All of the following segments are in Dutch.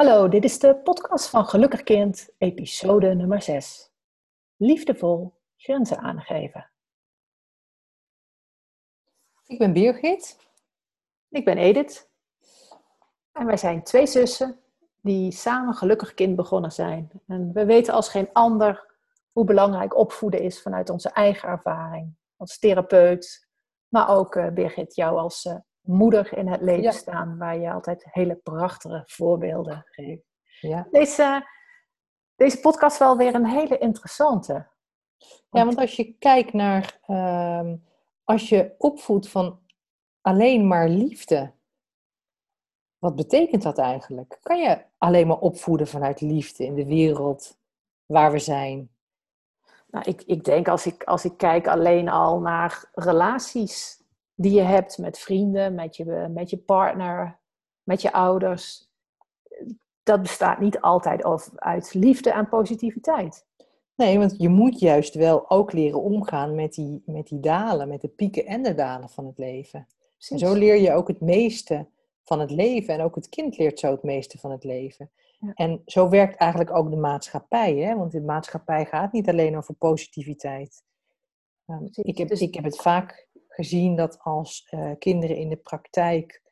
Hallo, dit is de podcast van Gelukkig Kind, episode nummer 6. Liefdevol grenzen aangeven. Ik ben Birgit. Ik ben Edith. En wij zijn twee zussen die samen Gelukkig Kind begonnen zijn. En we weten als geen ander hoe belangrijk opvoeden is vanuit onze eigen ervaring. Als therapeut, maar ook uh, Birgit, jou als uh, moeder in het leven staan, waar je altijd hele prachtige voorbeelden geeft. Ja. Deze, deze podcast wel weer een hele interessante. Ja, want als je kijkt naar, uh, als je opvoedt van alleen maar liefde, wat betekent dat eigenlijk? Kan je alleen maar opvoeden vanuit liefde in de wereld waar we zijn? Nou, ik, ik denk als ik, als ik kijk alleen al naar relaties die je hebt met vrienden, met je, met je partner, met je ouders. Dat bestaat niet altijd uit liefde en positiviteit. Nee, want je moet juist wel ook leren omgaan met die, met die dalen, met de pieken en de dalen van het leven. En zo leer je ook het meeste van het leven. En ook het kind leert zo het meeste van het leven. En zo werkt eigenlijk ook de maatschappij. Hè? Want de maatschappij gaat niet alleen over positiviteit. Um, ik, heb, dus ik heb het vaak gezien dat als uh, kinderen in de praktijk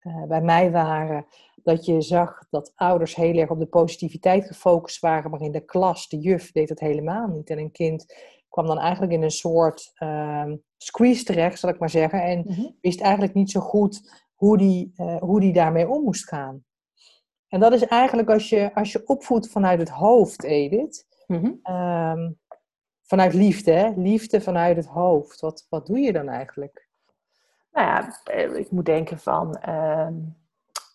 uh, bij mij waren, dat je zag dat ouders heel erg op de positiviteit gefocust waren, maar in de klas, de juf, deed dat helemaal niet. En een kind kwam dan eigenlijk in een soort uh, squeeze terecht, zal ik maar zeggen, en mhm. wist eigenlijk niet zo goed hoe die, uh, hoe die daarmee om moest gaan. En dat is eigenlijk als je, als je opvoedt vanuit het hoofd, Edith, mm vanuit liefde, hè? liefde vanuit het hoofd. Wat, wat doe je dan eigenlijk? Nou ja, eh, ik moet denken van ehm,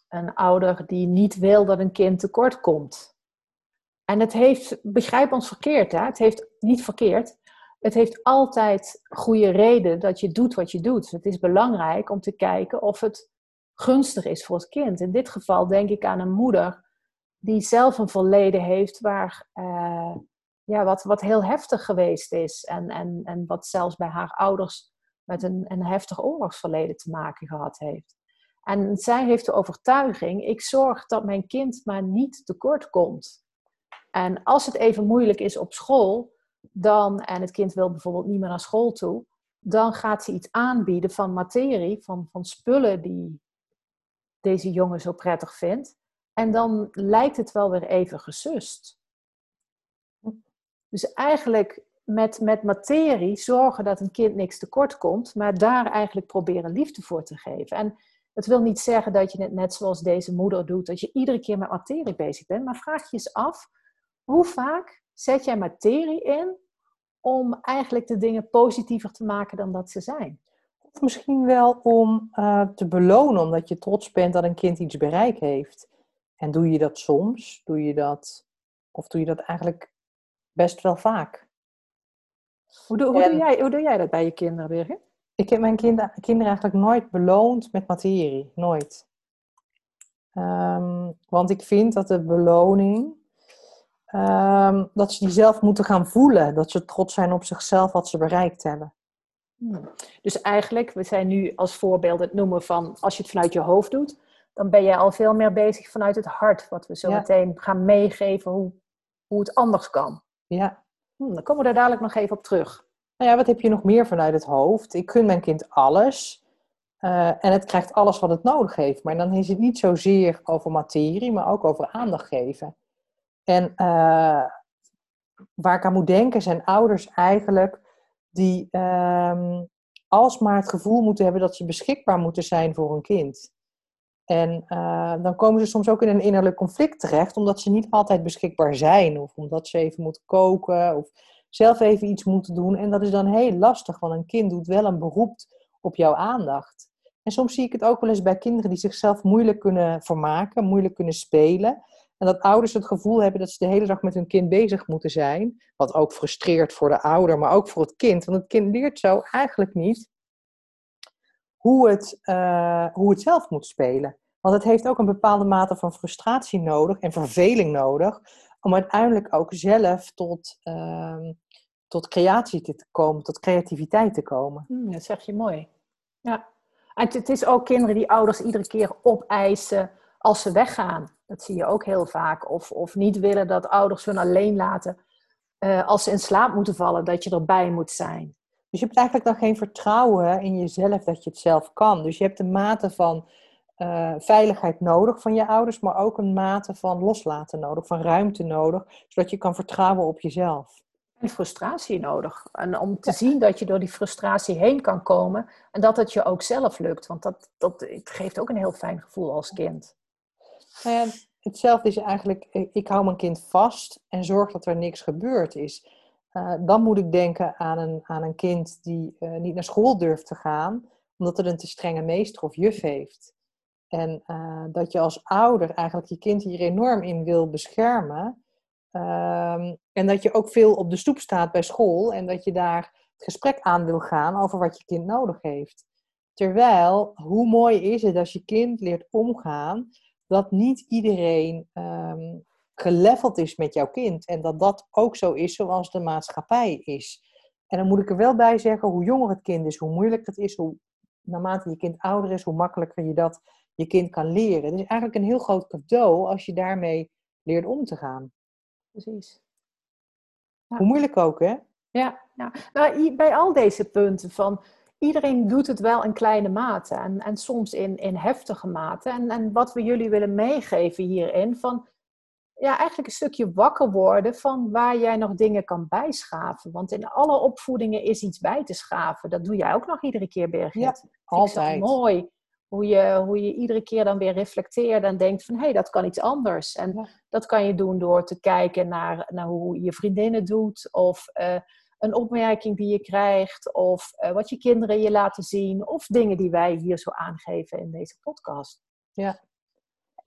een ouder die niet wil dat een kind tekort komt. En het heeft, begrijp ons verkeerd, hè? het heeft niet verkeerd. Het heeft altijd goede reden dat je doet wat je doet. Het is belangrijk om te kijken of het gunstig is voor het kind. In dit geval denk ik aan een moeder die zelf een verleden heeft waar, uh, ja, wat, wat heel heftig geweest is. En, en, en wat zelfs bij haar ouders met een, een heftig oorlogsverleden te maken gehad heeft. En zij heeft de overtuiging: ik zorg dat mijn kind maar niet tekort komt. En als het even moeilijk is op school, dan, en het kind wil bijvoorbeeld niet meer naar school toe, dan gaat ze iets aanbieden van materie, van, van spullen die deze jongen zo prettig vindt. En dan lijkt het wel weer even gesust. Dus eigenlijk met, met materie zorgen dat een kind niks tekort komt, maar daar eigenlijk proberen liefde voor te geven. En het wil niet zeggen dat je het net zoals deze moeder doet, dat je iedere keer met materie bezig bent, maar vraag je eens af, hoe vaak zet jij materie in om eigenlijk de dingen positiever te maken dan dat ze zijn? Of misschien wel om uh, te belonen, omdat je trots bent dat een kind iets bereikt heeft. En doe je dat soms? Doe je dat, of doe je dat eigenlijk best wel vaak. Hoe doe, hoe, doe jij, hoe doe jij dat bij je kinderen, Birgit? Ik heb mijn kinder, kinderen eigenlijk nooit beloond met materie. Nooit. Um, want ik vind dat de beloning, um, dat ze die zelf moeten gaan voelen. Dat ze trots zijn op zichzelf wat ze bereikt hebben. Hmm. Dus eigenlijk, we zijn nu als voorbeeld het noemen van als je het vanuit je hoofd doet, dan ben jij al veel meer bezig vanuit het hart. Wat we zo meteen gaan meegeven hoe, hoe het anders kan. Ja. Hm, dan komen we daar dadelijk nog even op terug. Nou ja, wat heb je nog meer vanuit het hoofd? Ik kun mijn kind alles. Uh, en het krijgt alles wat het nodig heeft. Maar dan is het niet zozeer over materie, maar ook over aandacht geven. En uh, waar ik aan moet denken zijn ouders eigenlijk die uh, alsmaar het gevoel moeten hebben dat ze beschikbaar moeten zijn voor een kind. En uh, dan komen ze soms ook in een innerlijk conflict terecht, omdat ze niet altijd beschikbaar zijn. Of omdat ze even moeten koken of zelf even iets moeten doen. En dat is dan heel lastig, want een kind doet wel een beroep op jouw aandacht. En soms zie ik het ook wel eens bij kinderen die zichzelf moeilijk kunnen vermaken, moeilijk kunnen spelen. En dat ouders het gevoel hebben dat ze de hele dag met hun kind bezig moeten zijn. Wat ook frustreert voor de ouder, maar ook voor het kind. Want het kind leert zo eigenlijk niet hoe het, uh, hoe het zelf moet spelen. Want het heeft ook een bepaalde mate van frustratie nodig en verveling nodig om uiteindelijk ook zelf tot, uh, tot creatie te komen, tot creativiteit te komen. Hmm, dat zeg je mooi. Ja. En het is ook kinderen die ouders iedere keer opeisen als ze weggaan. Dat zie je ook heel vaak. Of, of niet willen dat ouders hun alleen laten uh, als ze in slaap moeten vallen, dat je erbij moet zijn. Dus je hebt eigenlijk dan geen vertrouwen in jezelf dat je het zelf kan. Dus je hebt een mate van uh, veiligheid nodig van je ouders, maar ook een mate van loslaten nodig, van ruimte nodig, zodat je kan vertrouwen op jezelf. En frustratie nodig. En om te zien dat je door die frustratie heen kan komen en dat het je ook zelf lukt. Want dat, dat het geeft ook een heel fijn gevoel als kind. En hetzelfde is eigenlijk, ik hou mijn kind vast en zorg dat er niks gebeurd is. Uh, dan moet ik denken aan een, aan een kind die uh, niet naar school durft te gaan, omdat het een te strenge meester of juf heeft. En uh, dat je als ouder eigenlijk je kind hier enorm in wil beschermen. Um, en dat je ook veel op de stoep staat bij school en dat je daar het gesprek aan wil gaan over wat je kind nodig heeft. Terwijl, hoe mooi is het als je kind leert omgaan dat niet iedereen um, geleveld is met jouw kind. En dat dat ook zo is zoals de maatschappij is. En dan moet ik er wel bij zeggen, hoe jonger het kind is, hoe moeilijker het is, hoe naarmate je kind ouder is, hoe makkelijker je dat je kind kan leren. Het is eigenlijk een heel groot cadeau als je daarmee leert om te gaan. Precies. Hoe moeilijk ook, hè? Ja, ja. Nou, bij al deze punten van iedereen doet het wel in kleine mate en, en soms in, in heftige mate. En, en wat we jullie willen meegeven hierin, van ja, eigenlijk een stukje wakker worden van waar jij nog dingen kan bijschaven. Want in alle opvoedingen is iets bij te schaven. Dat doe jij ook nog iedere keer, Birgit. Ja, altijd. mooi. Hoe je, hoe je iedere keer dan weer reflecteert en denkt van... hé, hey, dat kan iets anders. En dat kan je doen door te kijken naar, naar hoe je vriendinnen doet... of uh, een opmerking die je krijgt... of uh, wat je kinderen je laten zien... of dingen die wij hier zo aangeven in deze podcast. Ja.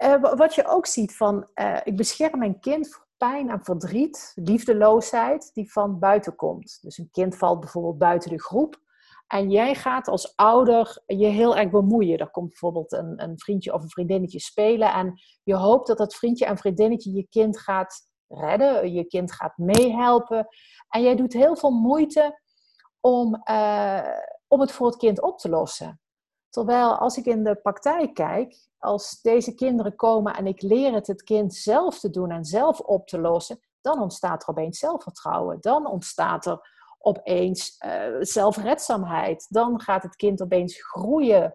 Uh, wat je ook ziet van... ik bescherm mijn kind voor pijn en verdriet, liefdeloosheid... die van buiten komt. Dus een kind valt bijvoorbeeld buiten de groep... En jij gaat als ouder je heel erg bemoeien. Er komt bijvoorbeeld een, een vriendje of een vriendinnetje spelen. En je hoopt dat dat vriendje en vriendinnetje je kind gaat redden. Je kind gaat meehelpen. En jij doet heel veel moeite om, uh, om het voor het kind op te lossen. Terwijl als ik in de praktijk kijk, als deze kinderen komen en ik leer het het kind zelf te doen en zelf op te lossen, dan ontstaat er opeens zelfvertrouwen. Dan ontstaat er opeens uh, zelfredzaamheid. Dan gaat het kind opeens groeien.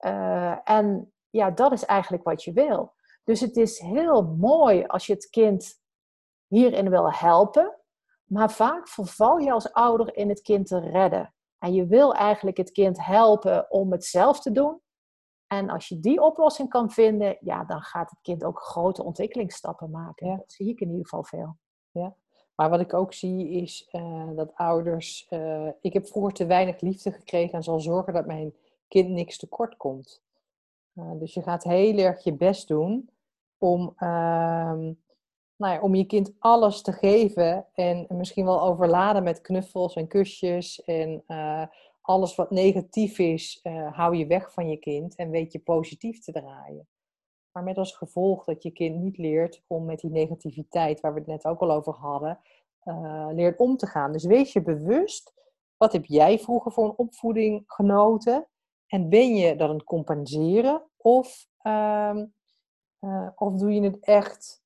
Uh, en ja, dat is eigenlijk wat je wil. Dus het is heel mooi als je het kind hierin wil helpen. Maar vaak verval je als ouder in het kind te redden. En je wil eigenlijk het kind helpen om het zelf te doen. En als je die oplossing kan vinden, ja, dan gaat het kind ook grote ontwikkelingsstappen maken. Ja. Dat zie ik in ieder geval veel. Ja, maar wat ik ook zie is uh, dat ouders. Uh, ik heb vroeger te weinig liefde gekregen en zal zorgen dat mijn kind niks tekort komt. Uh, dus je gaat heel erg je best doen om, ehm, nou om je kind alles te geven. En misschien wel overladen met knuffels en kusjes. En alles wat negatief is, hou je weg van je kind en weet je positief te draaien. Maar met als gevolg dat je kind niet leert om met die negativiteit, waar we het net ook al over hadden, uh, leert om te gaan. Dus wees je bewust, wat heb jij vroeger voor een opvoeding genoten? En ben je dat aan het compenseren? Of, uh, uh, of doe je het echt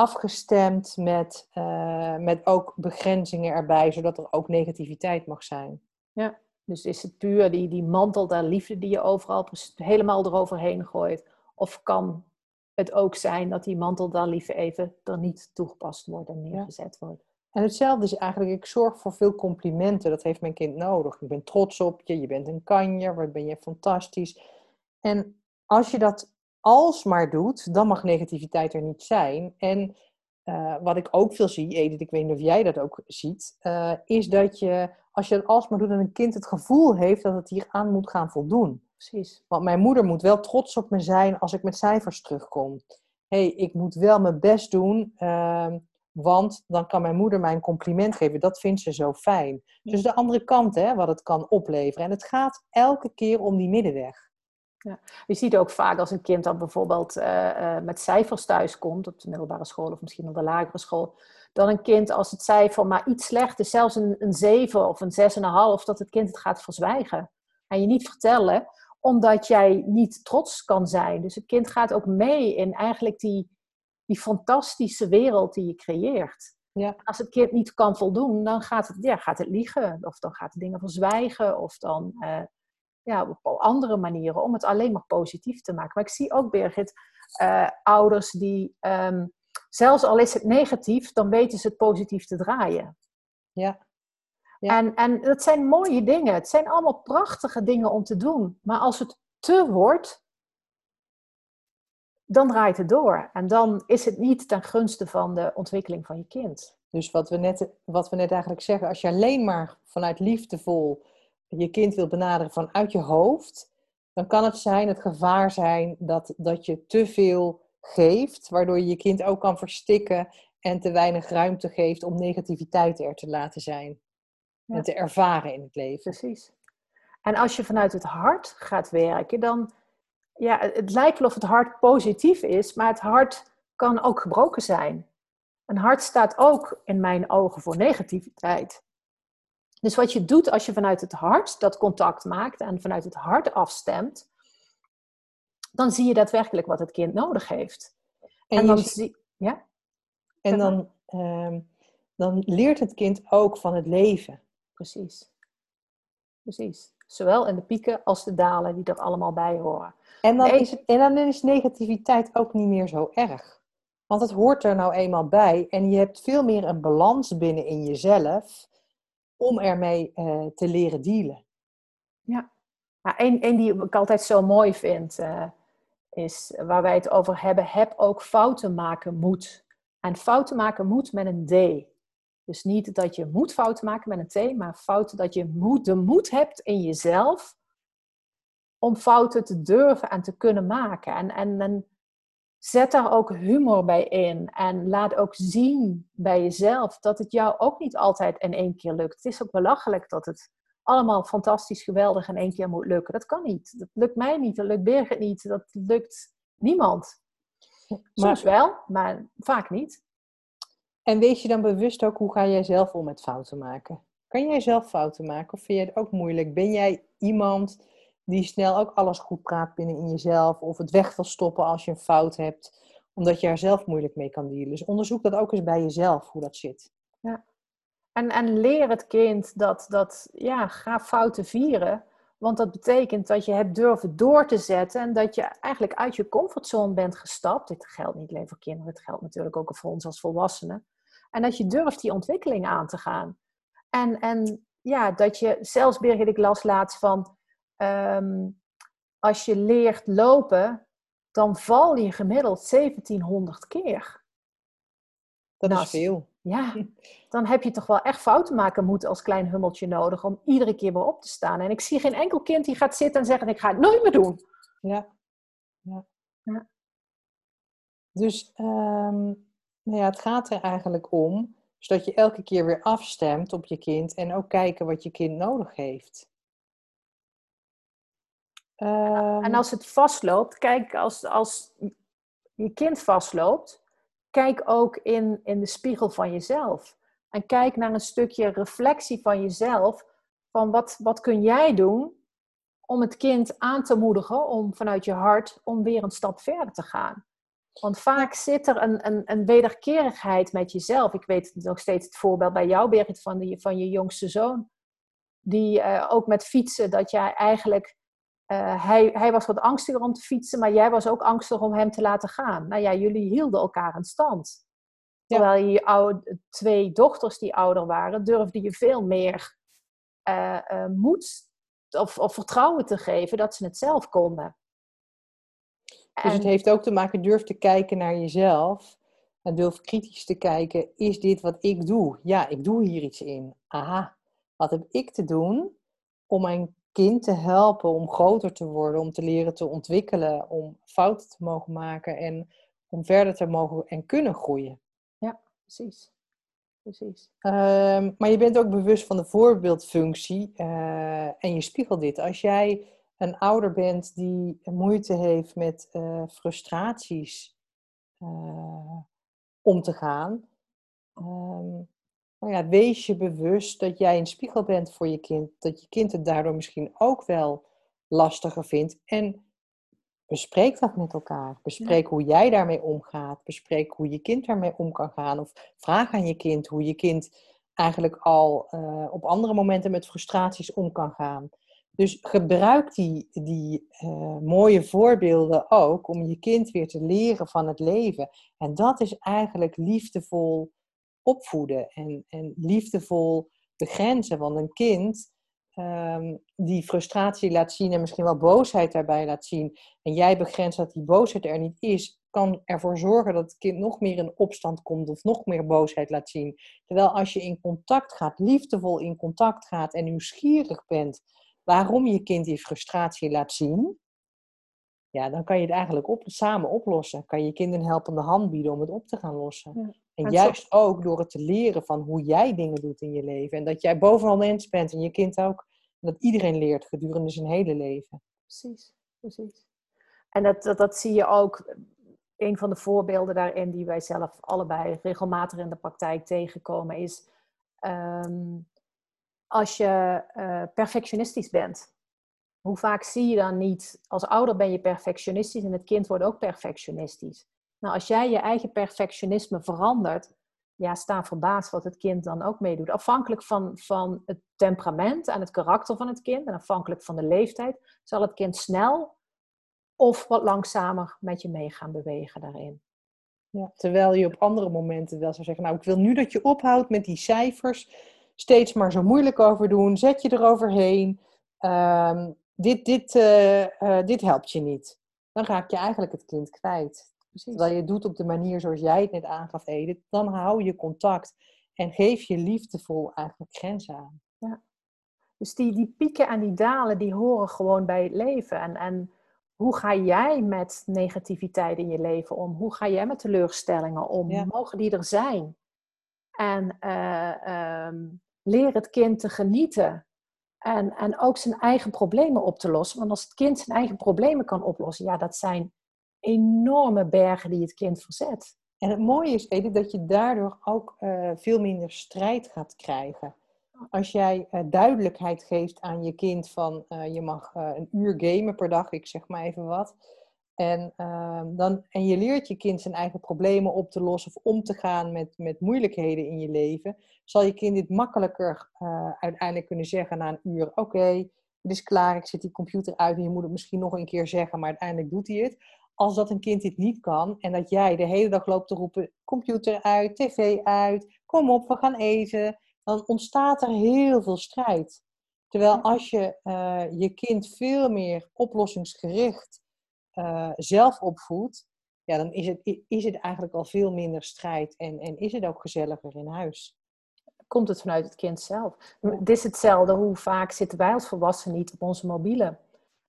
afgestemd met, uh, met ook begrenzingen erbij, zodat er ook negativiteit mag zijn? Ja, dus is het puur die, die mantel der liefde die je overal helemaal eroverheen gooit? Of kan het ook zijn dat die mantel dan liever even er niet toegepast wordt en neergezet wordt? En hetzelfde is eigenlijk, ik zorg voor veel complimenten. Dat heeft mijn kind nodig. Ik ben trots op je, je bent een kanjer, wat ben je fantastisch. En als je dat alsmaar doet, dan mag negativiteit er niet zijn. En uh, wat ik ook veel zie, Edith, ik weet niet of jij dat ook ziet, uh, is dat je, als je het alsmaar doet, en een kind het gevoel heeft dat het hier aan moet gaan voldoen. Precies. Want mijn moeder moet wel trots op me zijn als ik met cijfers terugkom. hey, ik moet wel mijn best doen, uh, want dan kan mijn moeder mij een compliment geven. Dat vindt ze zo fijn. Dus de andere kant, hè, wat het kan opleveren. En het gaat elke keer om die middenweg. Ja. Je ziet ook vaak als een kind dan bijvoorbeeld uh, uh, met cijfers thuis komt, op de middelbare school of misschien op de lagere school, dan een kind als het cijfer maar iets slecht is, zelfs een, een 7 of een 6,5, dat het kind het gaat verzwijgen. En je niet vertellen, omdat jij niet trots kan zijn. Dus het kind gaat ook mee in eigenlijk die, die fantastische wereld die je creëert. Ja. Als het kind niet kan voldoen, dan gaat het, ja, gaat het liegen. Of dan gaat het dingen verzwijgen. Of dan uh, ja, op andere manieren om het alleen maar positief te maken. Maar ik zie ook, Birgit, uh, ouders die, um, zelfs al is het negatief, dan weten ze het positief te draaien. Ja. ja. En, en dat zijn mooie dingen. Het zijn allemaal prachtige dingen om te doen. Maar als het te wordt, dan draait het door. En dan is het niet ten gunste van de ontwikkeling van je kind. Dus wat we net, wat we net eigenlijk zeggen, als je alleen maar vanuit liefdevol je kind wil benaderen vanuit je hoofd, dan kan het zijn, het gevaar zijn dat, dat je te veel geeft, waardoor je je kind ook kan verstikken en te weinig ruimte geeft om negativiteit er te laten zijn. Ja. En te ervaren in het leven. Precies. En als je vanuit het hart gaat werken, dan, ja, het lijkt wel of het hart positief is, maar het hart kan ook gebroken zijn. Een hart staat ook in mijn ogen voor negativiteit. Dus wat je doet als je vanuit het hart dat contact maakt en vanuit het hart afstemt, dan zie je daadwerkelijk wat het kind nodig heeft. En, en dan, zie, ja? en dan, um, dan leert het kind ook van het leven. Precies. Precies. Zowel in de pieken als de dalen die er allemaal bij horen. En dan, is, het, en dan is negativiteit ook niet meer zo erg. Want het hoort er nou eenmaal bij. En je hebt veel meer een balans binnen in jezelf om ermee uh, te leren dealen. Ja, nou, die ik altijd zo mooi vind, uh, is waar wij het over hebben, heb ook fouten maken moet. En fouten maken moet met een D. Dus niet dat je moet fouten maken met een T, maar fouten dat je moet, de moed hebt in jezelf om fouten te durven en te kunnen maken. En, en, en zet daar ook humor bij in. En laat ook zien bij jezelf dat het jou ook niet altijd in één keer lukt. Het is ook belachelijk dat het allemaal fantastisch, geweldig in één keer moet lukken. Dat kan niet. Dat lukt mij niet. Dat lukt Birgit niet. Dat lukt niemand. Soms wel, maar vaak niet. En wees je dan bewust ook hoe ga jij zelf om met fouten maken? Kan jij zelf fouten maken of vind je het ook moeilijk? Ben jij iemand die snel ook alles goed praat binnen in jezelf of het weg wil stoppen als je een fout hebt, omdat je er zelf moeilijk mee kan dealen? Dus onderzoek dat ook eens bij jezelf, hoe dat zit. Ja. En, en leer het kind dat, dat, ja, ga fouten vieren. Want dat betekent dat je hebt durven door te zetten en dat je eigenlijk uit je comfortzone bent gestapt. Dit geldt niet alleen voor kinderen, het geldt natuurlijk ook voor ons als volwassenen. En dat je durft die ontwikkeling aan te gaan. En, en ja, dat je, zelfs Birgit, ik las laatst van, um, als je leert lopen, dan val je gemiddeld 1700 keer. Dat nou, is veel. Ja, dan heb je toch wel echt fouten maken moeten als klein hummeltje nodig om iedere keer weer op te staan. En ik zie geen enkel kind die gaat zitten en zeggen: Ik ga het nooit meer doen. Ja. ja. ja. Dus um, nou ja, het gaat er eigenlijk om zodat je elke keer weer afstemt op je kind en ook kijken wat je kind nodig heeft. Um, en als het vastloopt, kijk, als, als je kind vastloopt, kijk ook in, in de spiegel van jezelf. En kijk naar een stukje reflectie van jezelf. Van wat, wat kun jij doen om het kind aan te moedigen om vanuit je hart om weer een stap verder te gaan. Want vaak zit er een, een, een wederkerigheid met jezelf. Ik weet nog steeds het voorbeeld bij jou, Berit, van, die, van je jongste zoon. Die uh, ook met fietsen, dat jij eigenlijk uh, hij, hij was wat angstiger om te fietsen, maar jij was ook angstig om hem te laten gaan. Nou ja, jullie hielden elkaar in stand. Terwijl je oude, twee dochters die ouder waren, durfde je veel meer uh, uh, moed of, of, vertrouwen te geven dat ze het zelf konden. Dus het heeft ook te maken, durf te kijken naar jezelf. En durf kritisch te kijken, is dit wat ik doe? Ja, ik doe hier iets in. Aha, wat heb ik te doen om mijn kind te helpen om groter te worden, om te leren te ontwikkelen, om fouten te mogen maken en om verder te mogen en kunnen groeien. Ja, precies. precies. Um, maar je bent ook bewust van de voorbeeldfunctie uh, en je spiegelt dit. Als jij een ouder bent die moeite heeft met uh, frustraties uh, om te gaan, um, nou ja, wees je bewust dat jij een spiegel bent voor je kind. Dat je kind het daardoor misschien ook wel lastiger vindt. En bespreek dat met elkaar. Bespreek hoe jij daarmee omgaat. Bespreek hoe je kind daarmee om kan gaan. Of vraag aan je kind hoe je kind eigenlijk al eh, op andere momenten met frustraties om kan gaan. Dus gebruik die, die eh, mooie voorbeelden ook om je kind weer te leren van het leven. En dat is eigenlijk liefdevol opvoeden en, en liefdevol begrenzen. Want een kind um, die frustratie laat zien en misschien wel boosheid daarbij laat zien, en jij begrenst dat die boosheid er niet is, kan ervoor zorgen dat het kind nog meer in opstand komt of nog meer boosheid laat zien. Terwijl als je in contact gaat, liefdevol in contact gaat en nieuwsgierig bent waarom je kind die frustratie laat zien, ja, dan kan je het eigenlijk samen oplossen. Kan je je kind een helpende hand bieden om het op te gaan lossen. En juist ook door het te leren van hoe jij dingen doet in je leven. En dat jij bovenal mens bent en je kind ook. En dat iedereen leert gedurende zijn hele leven. Precies, precies. En dat, dat, dat zie je ook. Een van de voorbeelden daarin die wij zelf allebei regelmatig in de praktijk tegenkomen is ehm, als je uh, perfectionistisch bent. Hoe vaak zie je dan niet, als ouder ben je perfectionistisch en het kind wordt ook perfectionistisch. Nou, als jij je eigen perfectionisme verandert, ja, sta verbaasd wat het kind dan ook meedoet. Afhankelijk van, van het temperament en het karakter van het kind en afhankelijk van de leeftijd, zal het kind snel of wat langzamer met je mee gaan bewegen daarin. Ja, terwijl je op andere momenten wel zou zeggen, nou ik wil nu dat je ophoudt met die cijfers, steeds maar zo moeilijk over doen, zet je eroverheen, um, dit, dit, uh, uh, dit helpt je niet. Dan raak je eigenlijk het kind kwijt. Precies. Terwijl je het doet op de manier zoals jij het net aangaf, Edith, dan hou je contact en geef je liefdevol eigenlijk grenzen aan. Ja. Dus die, die pieken en die dalen, die horen gewoon bij het leven. En, en hoe ga jij met negativiteit in je leven om? Hoe ga jij met teleurstellingen om? Mogen die er zijn? En uh, um, leer het kind te genieten. En, en ook zijn eigen problemen op te lossen. Want als het kind zijn eigen problemen kan oplossen, ja, dat zijn enorme bergen die het kind verzet. En het mooie is, Edith, dat je daardoor ook uh, veel minder strijd gaat krijgen. Als jij uh, duidelijkheid geeft aan je kind van uh, je mag een uur gamen per dag, ik zeg maar even wat. En, ehm, dan, en je leert je kind zijn eigen problemen op te lossen of om te gaan met, met moeilijkheden in je leven, zal je kind dit makkelijker uiteindelijk kunnen zeggen na een uur: Oké, het is klaar, ik zet die computer uit en je moet het misschien nog een keer zeggen, maar uiteindelijk doet hij het als dat een kind dit niet kan en dat jij de hele dag loopt te roepen: computer uit, tv uit, kom op, we gaan eten, dan ontstaat er heel veel strijd. Terwijl als je uh, je kind veel meer oplossingsgericht uh, zelf opvoedt, ja, dan is het, is het eigenlijk al veel minder strijd en, en is het ook gezelliger in huis. Komt het vanuit het kind zelf? Het is hetzelfde, hoe vaak zitten wij als volwassenen niet op onze mobiele?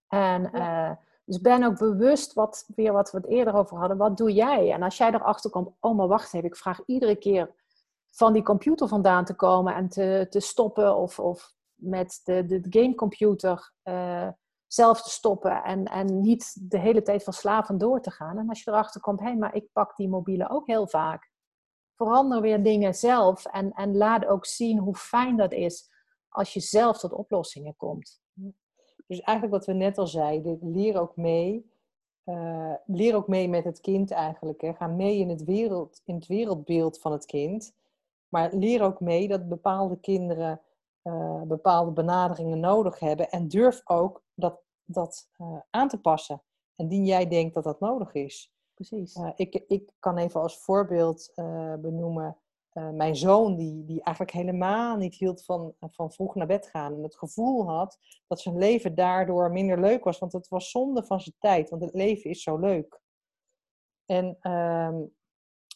En ja. uh, dus ben ook bewust, wat, weer wat we het eerder over hadden, wat doe jij? En als jij erachter komt, oh maar wacht even, ik vraag iedere keer van die computer vandaan te komen en te, te stoppen of, of met de, de gamecomputer uh, zelf te stoppen en, en niet de hele tijd van slaven door te gaan. En als je erachter komt, hé, hey, maar ik pak die mobiele ook heel vaak. Verander weer dingen zelf en, en laat ook zien hoe fijn dat is als je zelf tot oplossingen komt. Dus eigenlijk wat we net al zeiden, leer ook mee. Uh, leer ook mee met het kind eigenlijk. Hè. Ga mee in het, wereld, in het wereldbeeld van het kind. Maar leer ook mee dat bepaalde kinderen uh, bepaalde benaderingen nodig hebben. En durf ook dat, dat uh, aan te passen. En die jij denkt dat dat nodig is. Precies. ik, ik kan even als voorbeeld benoemen uh, mijn zoon, die, die eigenlijk helemaal niet hield van, van vroeg naar bed gaan. En het gevoel had dat zijn leven daardoor minder leuk was. Want het was zonde van zijn tijd. Want het leven is zo leuk. En uh,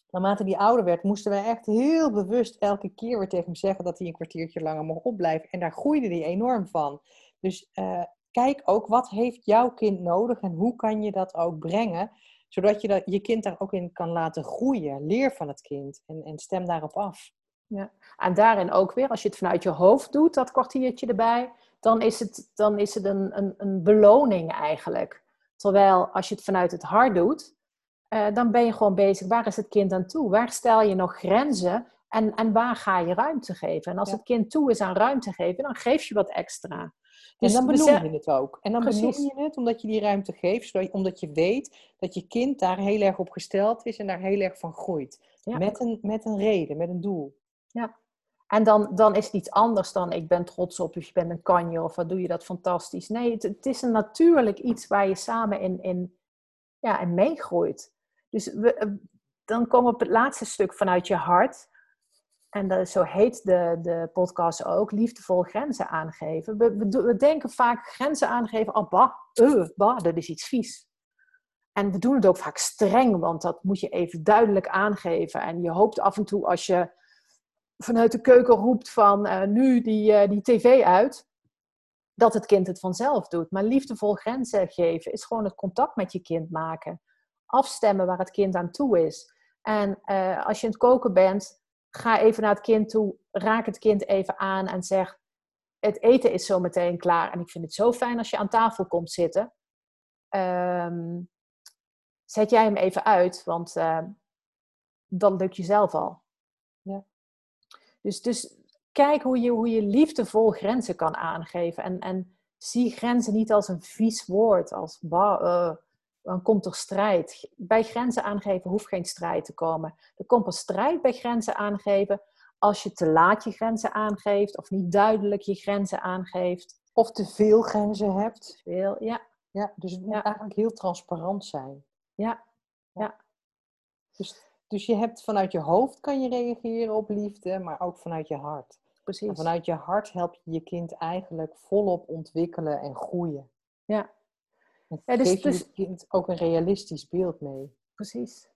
naarmate die ouder werd, moesten wij echt heel bewust elke keer weer tegen hem zeggen dat hij een kwartiertje langer mocht opblijven. En daar groeide hij enorm van. Dus uh, kijk ook, wat heeft jouw kind nodig en hoe kan je dat ook brengen? Zodat je dat, je kind daar ook in kan laten groeien. Leer van het kind en, en stem daarop af. Ja. En daarin ook weer, als je het vanuit je hoofd doet, dat kwartiertje erbij, dan is het, dan is het een, een, een beloning eigenlijk. Terwijl als je het vanuit het hart doet, uh, dan ben je gewoon bezig, waar is het kind aan toe? Waar stel je nog grenzen en, en waar ga je ruimte geven? En als het kind toe is aan ruimte geven, dan geef je wat extra. En Dus dan benoem je het ook. En dan Precies. benoem je het omdat je die ruimte geeft, zodat, omdat je weet dat je kind daar heel erg op gesteld is en daar heel erg van groeit. Ja. Met, een, met een reden, met een doel. En dan, dan is het iets anders dan ik ben trots op, of je bent een kanje, of wat doe je dat fantastisch. Nee, het, het is een natuurlijk iets waar je samen in, in, ja, in meegroeit. Dus we, eh, dan komen we op het laatste stuk vanuit je hart. En dat, zo heet de, de podcast ook, liefdevol grenzen aangeven. We, we, denken vaak grenzen aangeven, oh bah, uh, bah, dat is iets vies. En we doen het ook vaak streng, want dat moet je even duidelijk aangeven. En je hoopt af en toe als je vanuit de keuken roept van eh, nu die, eh, die tv uit, dat het kind het vanzelf doet. Maar liefdevol grenzen geven is gewoon het contact met je kind maken. Afstemmen waar het kind aan toe is. En als je aan het koken bent, ga even naar het kind toe, raak het kind even aan en zeg: Het eten is zo meteen klaar. En ik vind het zo fijn als je aan tafel komt zitten. Ehm, zet jij hem even uit, want eh, dan lukt je zelf al. Ja. Dus, dus kijk hoe je, hoe je liefdevol grenzen kan aangeven. En, en zie grenzen niet als een vies woord, als bah, eh, dan komt er strijd. Bij grenzen aangeven hoeft geen strijd te komen. Er komt pas strijd bij grenzen aangeven als je te laat je grenzen aangeeft of niet duidelijk je grenzen aangeeft. Of te veel grenzen hebt. Veel, ja, Ja, dus het moet Ja. eigenlijk heel transparant zijn. ja, Dus, dus je hebt vanuit je hoofd kan je reageren op liefde, maar ook vanuit je hart. precies. En vanuit je hart help je je kind eigenlijk volop ontwikkelen en groeien. Ja. Ja, dus- dus- kind ook een realistisch beeld mee. Precies.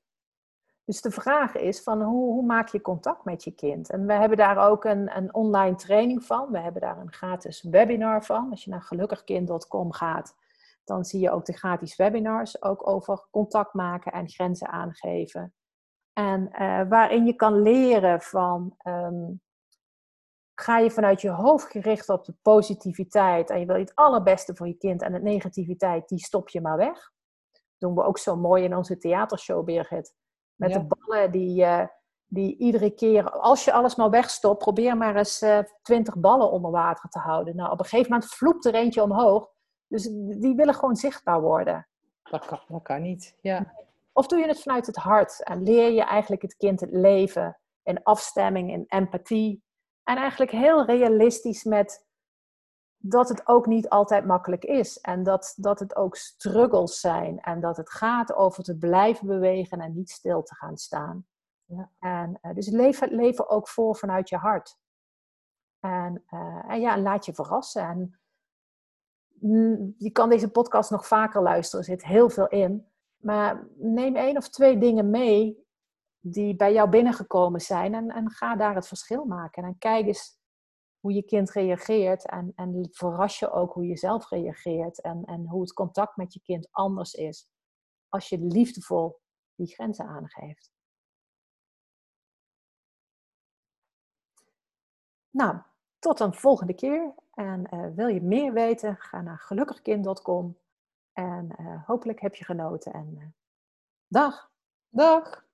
Dus de vraag is van hoe, hoe maak je contact met je kind? En we hebben daar ook een, een online training van. We hebben daar een gratis webinar van. Als je naar gelukkigkind.com gaat, dan zie je ook de gratis webinars ook over contact maken en grenzen aangeven. En eh, waarin je kan leren van ehm, ga je vanuit je hoofd gericht op de positiviteit en je wil het allerbeste voor je kind en de negativiteit, die stop je maar weg doen we ook zo mooi in onze theatershow, Birgit. Met Ja. de ballen die, eh, die iedere keer, als je alles maar wegstopt, probeer maar eens eh, twintig ballen onder water te houden. Nou, op een gegeven moment vloept er eentje omhoog. Dus die willen gewoon zichtbaar worden. Dat kan, dat kan niet. Ja. Of doe je het vanuit het hart en leer je eigenlijk het kind het leven in afstemming, in empathie. En eigenlijk heel realistisch met dat het ook niet altijd makkelijk is. En dat, dat het ook struggles zijn. En dat het gaat over te blijven bewegen en niet stil te gaan staan. Ja. En, eh, dus leef het leven ook voor vanuit je hart. En, eh, en ja, laat je verrassen. En, mm, je kan deze podcast nog vaker luisteren, er zit heel veel in. Maar neem één of twee dingen mee die bij jou binnengekomen zijn en, en ga daar het verschil maken. En kijk eens hoe je kind reageert en, en verras je ook hoe je zelf reageert en, en hoe het contact met je kind anders is als je liefdevol die grenzen aangeeft. Nou, tot een volgende keer. En eh, wil je meer weten, ga naar gelukkigkind.com. En eh, hopelijk heb je genoten. En eh, dag! Dag!